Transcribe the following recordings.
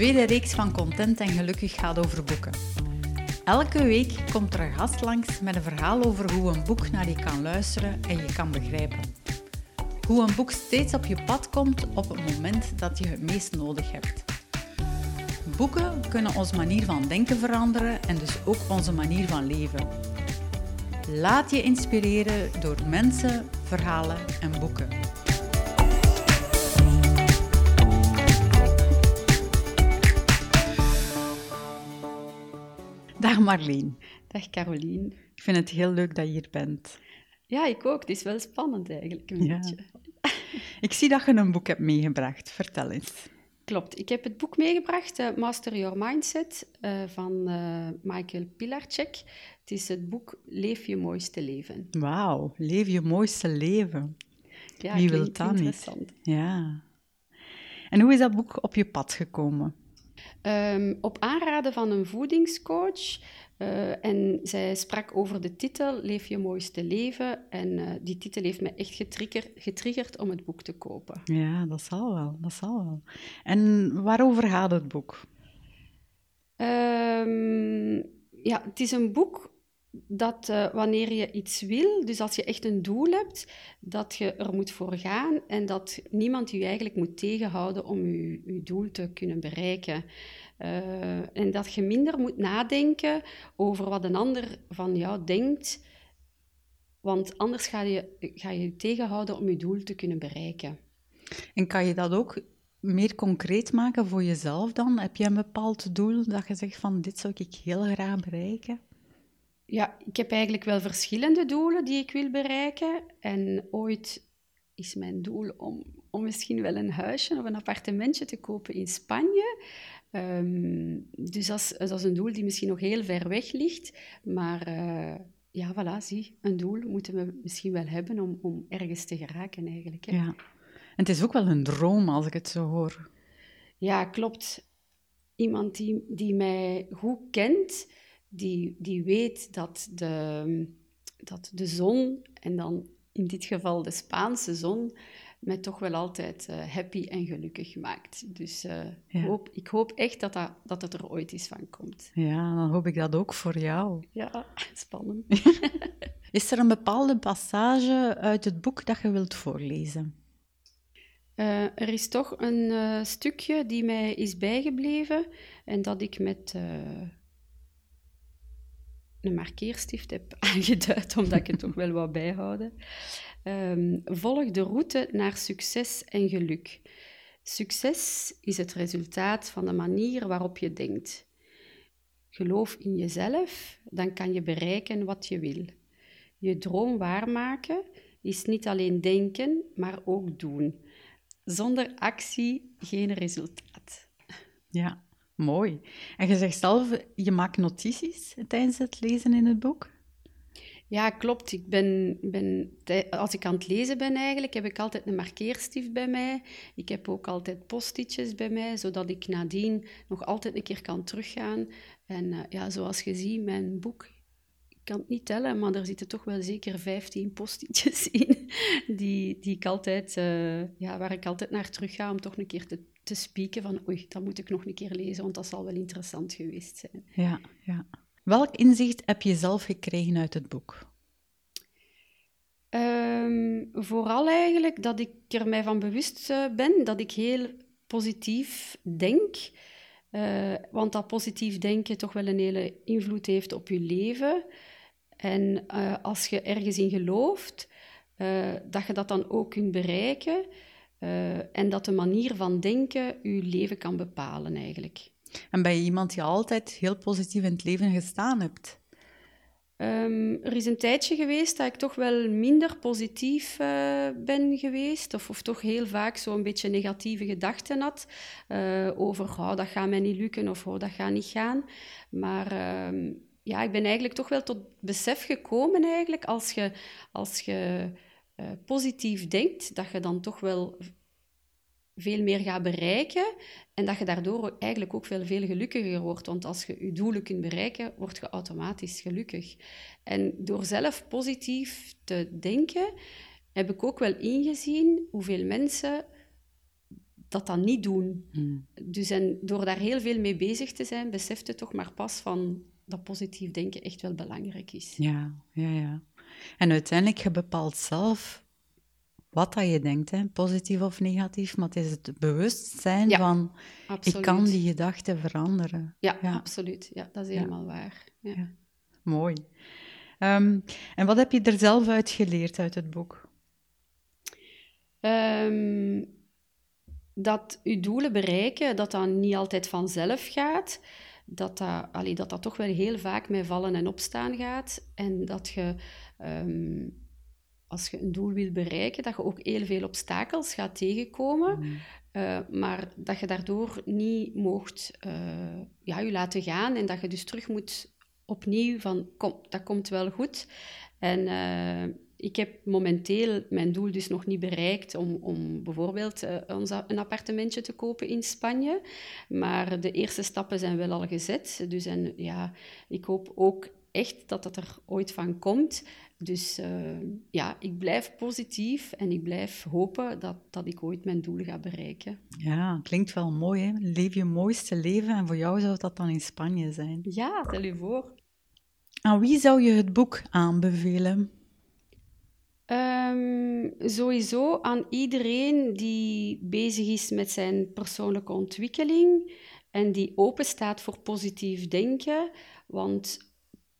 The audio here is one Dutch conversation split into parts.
tweede reeks van Content en Gelukkig gaat over boeken. Elke week komt er een gast langs met een verhaal over hoe een boek naar je kan luisteren en je kan begrijpen. Hoe een boek steeds op je pad komt op het moment dat je het meest nodig hebt. Boeken kunnen onze manier van denken veranderen en dus ook onze manier van leven. Laat je inspireren door mensen, verhalen en boeken. Dag Marleen. Dag Carolien. Ik vind het heel leuk dat je hier bent. Ja, ik ook. Het is wel spannend eigenlijk, een Ja. beetje. Ik zie dat je een boek hebt meegebracht. Vertel eens. Klopt. Ik heb het boek meegebracht, eh, Master Your Mindset, eh, van eh, Michael Pilarczyk. Het is het boek Leef je mooiste leven. Wauw, leef je mooiste leven. Ja, Wie wil dat niet? interessant. Ja. En hoe is dat boek op je pad gekomen? Ehm, op aanraden van een voedingscoach. eh, en zij sprak over de titel Leef je mooiste leven. En eh, die titel heeft me echt getrigger- getriggerd om het boek te kopen. Ja, dat zal wel, dat zal wel. En waarover gaat het boek? Ehm, ja, het is een boek dat eh, wanneer je iets wil, dus als je echt een doel hebt, dat je er moet voor gaan en dat niemand je eigenlijk moet tegenhouden om je, doel te kunnen bereiken. Eh, en dat je minder moet nadenken over wat een ander van jou denkt, want anders ga je ga je, je tegenhouden om je doel te kunnen bereiken. En kan je dat ook meer concreet maken voor jezelf dan? Heb je een bepaald doel dat je zegt van dit zou ik heel graag bereiken? Ja, ik heb eigenlijk wel verschillende doelen die ik wil bereiken. En ooit is mijn doel om, om misschien wel een huisje of een appartementje te kopen in Spanje. Ehm, dus dat is, dat is een doel die misschien nog heel ver weg ligt. Maar eh, ja, voilà, zie, een doel moeten we misschien wel hebben om, om ergens te geraken eigenlijk. Hè. Ja. En het is ook wel een droom als ik het zo hoor. Ja, klopt. Iemand die, die mij goed kent, die, die weet dat de, dat de zon, en dan in dit geval de Spaanse zon, mij toch wel altijd eh, happy en gelukkig maakt. Dus eh, Ja. hoop, ik hoop echt dat, dat, dat het er ooit eens van komt. Ja, dan hoop ik dat ook voor jou. Ja, spannend. Is er een bepaalde passage uit het boek dat je wilt voorlezen? Eh, er is toch een stukje die mij is bijgebleven en dat ik met een markeerstift heb aangeduid, omdat ik het toch wel wou bijhouden. Ehm, volg de route naar succes en geluk. Succes is het resultaat van de manier waarop je denkt. Geloof in jezelf, dan kan je bereiken wat je wil. Je droom waarmaken is niet alleen denken, maar ook doen. Zonder actie geen resultaat. Ja, mooi. En je zegt zelf, je maakt notities tijdens het lezen in het boek? Ja, klopt. Ik ben, ben, als ik aan het lezen ben eigenlijk, heb ik altijd een markeerstift bij mij. Ik heb ook altijd post-itjes bij mij, zodat ik nadien nog altijd een keer kan teruggaan. En eh, ja, zoals je ziet, mijn boek, ik kan het niet tellen, maar er zitten toch wel zeker 15 post-itjes in, die, die ik altijd, eh, ja, waar ik altijd naar terug ga om toch een keer te, te spieken van oei, dat moet ik nog een keer lezen, want dat zal wel interessant geweest zijn. Ja, ja. Welk inzicht heb je zelf gekregen uit het boek? Ehm, vooral eigenlijk dat ik er mij van bewust eh, ben dat ik heel positief denk. Eh, want dat positief denken toch wel een hele invloed heeft op je leven. En eh, als je ergens in gelooft, dat je dat dan ook kunt bereiken. Eh, en dat de manier van denken je leven kan bepalen eigenlijk. En ben je iemand die altijd heel positief in het leven gestaan hebt? Ehm, er is een tijdje geweest dat ik toch wel minder positief eh, ben geweest, of, of toch heel vaak zo'n beetje negatieve gedachten had eh, over oh, dat gaat mij niet lukken of oh, dat gaat niet gaan. Maar ehm, ja, ik ben eigenlijk toch wel tot besef gekomen eigenlijk, als je, als je eh, positief denkt, dat je dan toch wel veel meer gaat bereiken en dat je daardoor eigenlijk ook veel, veel gelukkiger wordt. Want als je je doelen kunt bereiken, word je automatisch gelukkig. En door zelf positief te denken, heb ik ook wel ingezien hoeveel mensen dat dan niet doen. Hmm. Dus en door daar heel veel mee bezig te zijn, besefte toch maar pas van dat positief denken echt wel belangrijk is. Ja, ja, ja. En uiteindelijk, je bepaalt zelf wat dat je denkt, hè, positief of negatief, maar het is het bewustzijn Ja, van, Absoluut. ik kan die gedachten veranderen. Ja, Ja. absoluut. Ja, dat is helemaal waar. Ja. Ja. Mooi. Ehm, en wat heb je er zelf uit geleerd uit het boek? Ehm, dat je doelen bereiken, dat dat niet altijd vanzelf gaat. Dat dat, allee, dat dat toch wel heel vaak met vallen en opstaan gaat. En dat je, ehm, als je een doel wil bereiken, dat je ook heel veel obstakels gaat tegenkomen. Hmm. Eh, maar dat je daardoor niet moogt eh, ja, je laten gaan en dat je dus terug moet opnieuw van, kom, dat komt wel goed. En eh, ik heb momenteel mijn doel dus nog niet bereikt om, om bijvoorbeeld eh, een appartementje te kopen in Spanje. Maar de eerste stappen zijn wel al gezet. Dus en, ja, ik hoop ook echt dat dat er ooit van komt. Dus eh, ja, ik blijf positief en ik blijf hopen dat, dat ik ooit mijn doel ga bereiken. Ja, klinkt wel mooi, hè? Leef je mooiste leven en voor jou zou dat dan in Spanje zijn. Ja, stel je voor. Aan wie zou je het boek aanbevelen? Ehm, sowieso aan iedereen die bezig is met zijn persoonlijke ontwikkeling en die open staat voor positief denken. Want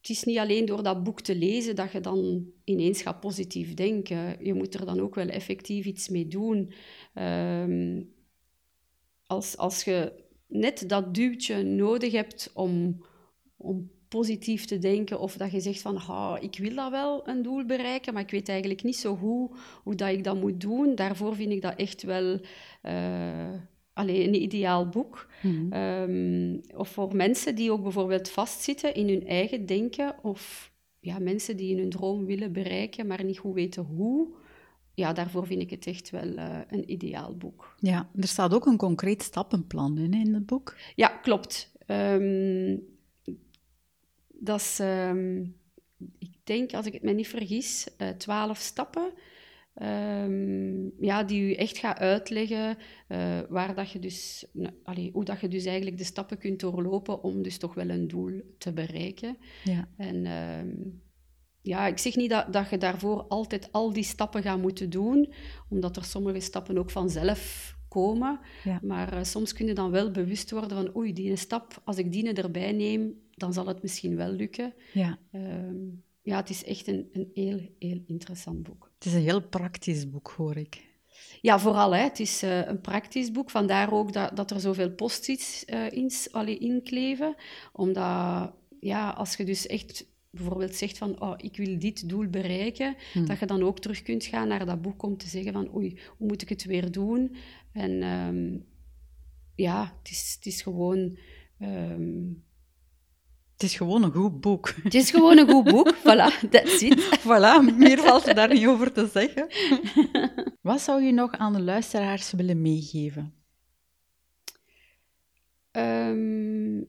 het is niet alleen door dat boek te lezen dat je dan ineens gaat positief denken. Je moet er dan ook wel effectief iets mee doen. Ehm, als, als je net dat duwtje nodig hebt om, om positief te denken, of dat je zegt van, ah, ik wil dat wel, een doel bereiken, maar ik weet eigenlijk niet zo hoe, hoe dat ik dat moet doen. Daarvoor vind ik dat echt wel eh, allee, een ideaal boek. Ehm, of voor mensen die ook bijvoorbeeld vastzitten in hun eigen denken, of ja, mensen die hun droom willen bereiken, maar niet goed weten hoe. Ja, daarvoor vind ik het echt wel eh, een ideaal boek. Ja, er staat ook een concreet stappenplan in, in het boek. Ja, klopt. Ehm, dat is, ehm, ik denk, als ik het me niet vergis, eh, twaalf stappen. ehm, ja, die u echt gaat uitleggen eh, waar dat je dus, nou, allee, hoe dat je dus eigenlijk de stappen kunt doorlopen om dus toch wel een doel te bereiken. Ja. En ehm, ja, ik zeg niet dat, dat je daarvoor altijd al die stappen gaat moeten doen, omdat er sommige stappen ook vanzelf komen. Ja. Maar eh, soms kun je dan wel bewust worden van, oei, die stap, als ik die erbij neem, dan zal het misschien wel lukken. ja, Ehm, ja, het is echt een, een heel, heel interessant boek. het is een heel praktisch boek, hoor ik. Ja, vooral. Hè. Het is eh, een praktisch boek. Vandaar ook dat, dat er zoveel post-its eh, in, allee, inkleven. Omdat, ja, als je dus echt bijvoorbeeld zegt van, oh, ik wil dit doel bereiken, Hmm. dat je dan ook terug kunt gaan naar dat boek om te zeggen van, oei, hoe moet ik het weer doen? En ehm, ja, het is, het is gewoon... ehm, Het is gewoon een goed boek. het is gewoon een goed boek. Voilà, that's it. voilà, meer valt er daar niet over te zeggen. Wat zou je nog aan de luisteraars willen meegeven? Ehm,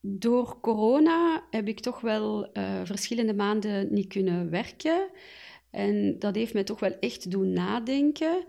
door corona heb ik toch wel eh, verschillende maanden niet kunnen werken. En dat heeft mij toch wel echt doen nadenken.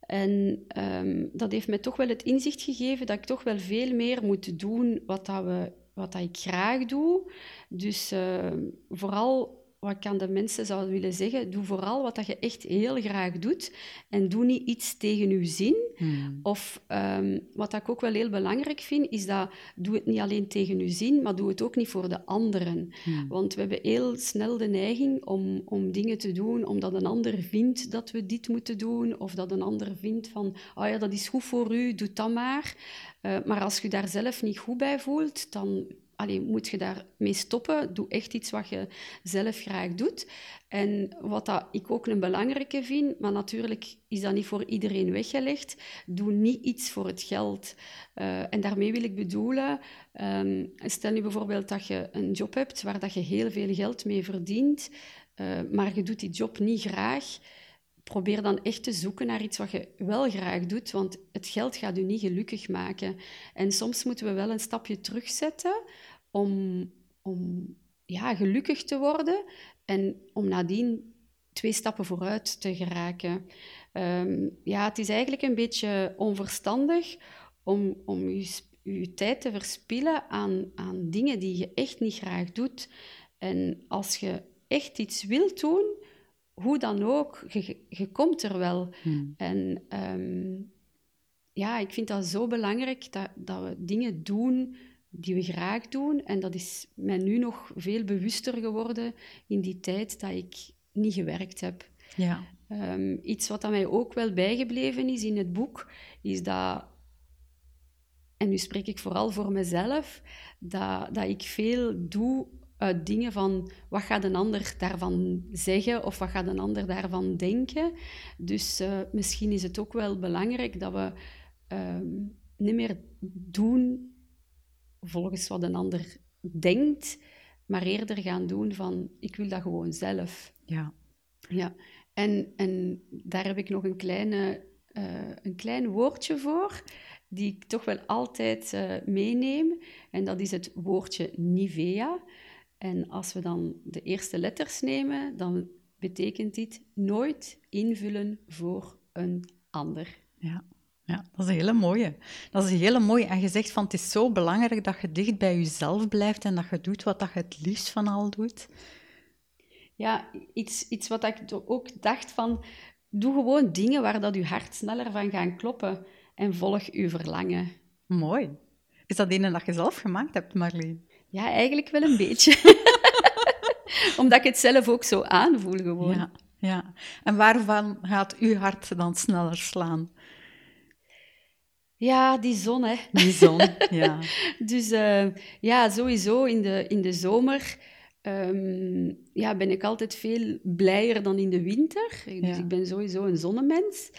En ehm, dat heeft mij toch wel het inzicht gegeven dat ik toch wel veel meer moet doen wat, dat we, wat dat ik graag doe. Dus ehm, vooral wat ik aan de mensen zou willen zeggen, doe vooral wat dat je echt heel graag doet. En doe niet iets tegen je zin. Hmm. Of ehm, wat ik ook wel heel belangrijk vind, is dat doe het niet alleen tegen je zin, maar doe het ook niet voor de anderen. Hmm. Want we hebben heel snel de neiging om, om dingen te doen omdat een ander vindt dat we dit moeten doen, of dat een ander vindt van, oh ja, dat is goed voor u, doe dat maar. Eh, maar als je daar zelf niet goed bij voelt, dan allee, moet je daarmee stoppen. Doe echt iets wat je zelf graag doet. En wat dat ik ook een belangrijke vind, maar natuurlijk is dat niet voor iedereen weggelegd, doe niet iets voor het geld. Eh, en daarmee wil ik bedoelen, ehm, stel nu bijvoorbeeld dat je een job hebt waar dat je heel veel geld mee verdient, eh, maar je doet die job niet graag. Probeer dan echt te zoeken naar iets wat je wel graag doet, want het geld gaat je niet gelukkig maken. En soms moeten we wel een stapje terugzetten om, om ja, gelukkig te worden en om nadien twee stappen vooruit te geraken. Ehm, ja, het is eigenlijk een beetje onverstandig om, om je, je tijd te verspillen aan, aan dingen die je echt niet graag doet. En als je echt iets wilt doen, hoe dan ook, je, je komt er wel. Hmm. En ehm, ja, ik vind dat zo belangrijk dat, dat we dingen doen die we graag doen. En dat is mij nu nog veel bewuster geworden in die tijd dat ik niet gewerkt heb. Ja. Um, iets wat mij ook wel bijgebleven is in het boek, is dat, en nu spreek ik vooral voor mezelf, dat, dat ik veel doe uit dingen van wat gaat een ander daarvan zeggen of wat gaat een ander daarvan denken. Dus uh, misschien is het ook wel belangrijk dat we um, niet meer doen volgens wat een ander denkt, maar eerder gaan doen van ik wil dat gewoon zelf. Ja. Ja, en, en daar heb ik nog een, kleine, uh, een klein woordje voor, die ik toch wel altijd uh, meeneem. En dat is het woordje Nivea. En als we dan de eerste letters nemen, dan betekent dit nooit invullen voor een ander. Ja. Ja, dat is een hele mooie. Dat is een hele mooie. En je zegt van het is zo belangrijk dat je dicht bij jezelf blijft en dat je doet wat dat je het liefst van al doet. Ja, iets, iets wat ik ook dacht van, doe gewoon dingen waar dat je hart sneller van gaat kloppen en volg je verlangen. Mooi. Is dat een dat je zelf gemaakt hebt, Marleen? Ja, eigenlijk wel een beetje. Omdat ik het zelf ook zo aanvoel gewoon. Ja, ja. En waarvan gaat uw hart dan sneller slaan? Ja, die zon, hè. Die zon, ja. dus uh, ja, sowieso in de, in de zomer um, ja, ben ik altijd veel blijer dan in de winter. Dus ik ben sowieso een zonnemens.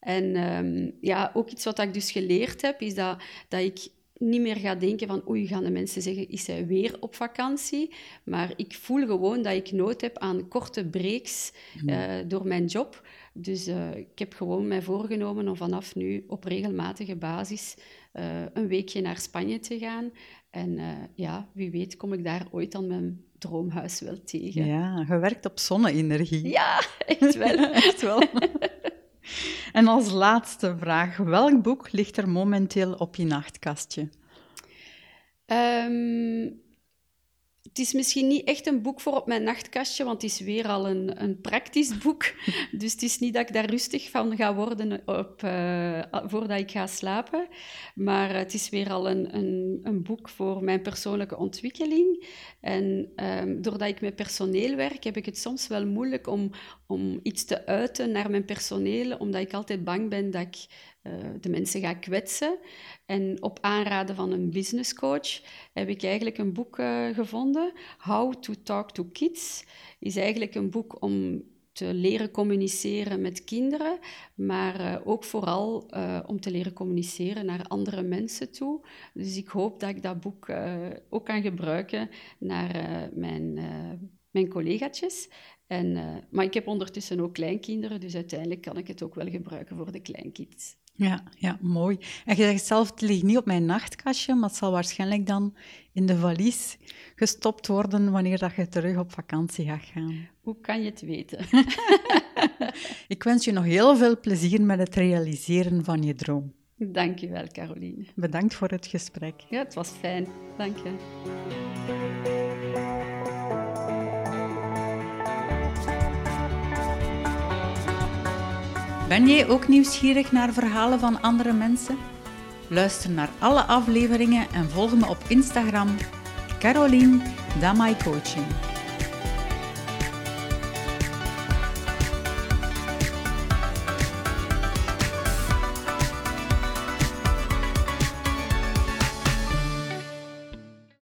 En um, ja, ook iets wat ik dus geleerd heb, is dat, dat ik niet meer ga denken van oei, gaan de mensen zeggen, is hij weer op vakantie? Maar ik voel gewoon dat ik nood heb aan korte breaks uh, door mijn job. Dus uh, ik heb gewoon mij voorgenomen om vanaf nu op regelmatige basis uh, een weekje naar Spanje te gaan. En uh, ja, wie weet kom ik daar ooit aan mijn droomhuis wel tegen. Ja, je werkt op zonne-energie. Ja, echt wel. echt wel. en als laatste vraag, welk boek ligt er momenteel op je nachtkastje? Um, het is misschien niet echt een boek voor op mijn nachtkastje, want het is weer al een, een praktisch boek. Dus het is niet dat ik daar rustig van ga worden op, uh, voordat ik ga slapen. Maar het is weer al een, een, een boek voor mijn persoonlijke ontwikkeling. En um, doordat ik met personeel werk, heb ik het soms wel moeilijk om, om iets te uiten naar mijn personeel, omdat ik altijd bang ben dat ik uh, de mensen ga kwetsen. En op aanraden van een businesscoach heb ik eigenlijk een boek uh, gevonden. How to Talk to Kids is eigenlijk een boek om te leren communiceren met kinderen, maar uh, ook vooral om te leren communiceren naar andere mensen toe. Dus ik hoop dat ik dat boek ook kan gebruiken naar mijn, mijn collega's. En, maar ik heb ondertussen ook kleinkinderen, dus uiteindelijk kan ik het ook wel gebruiken voor de kleinkids. Ja, ja, mooi. En je zegt zelf, het ligt niet op mijn nachtkastje, maar het zal waarschijnlijk dan in de valies gestopt worden wanneer dat je terug op vakantie gaat gaan. Hoe kan je het weten? Ik wens je nog heel veel plezier met het realiseren van je droom. Dank je wel, Caroline. Bedankt voor het gesprek. Ja, het was fijn. Dank je. Ben jij ook nieuwsgierig naar verhalen van andere mensen? Luister naar alle afleveringen en volg me op Instagram Caroline Damai Coaching.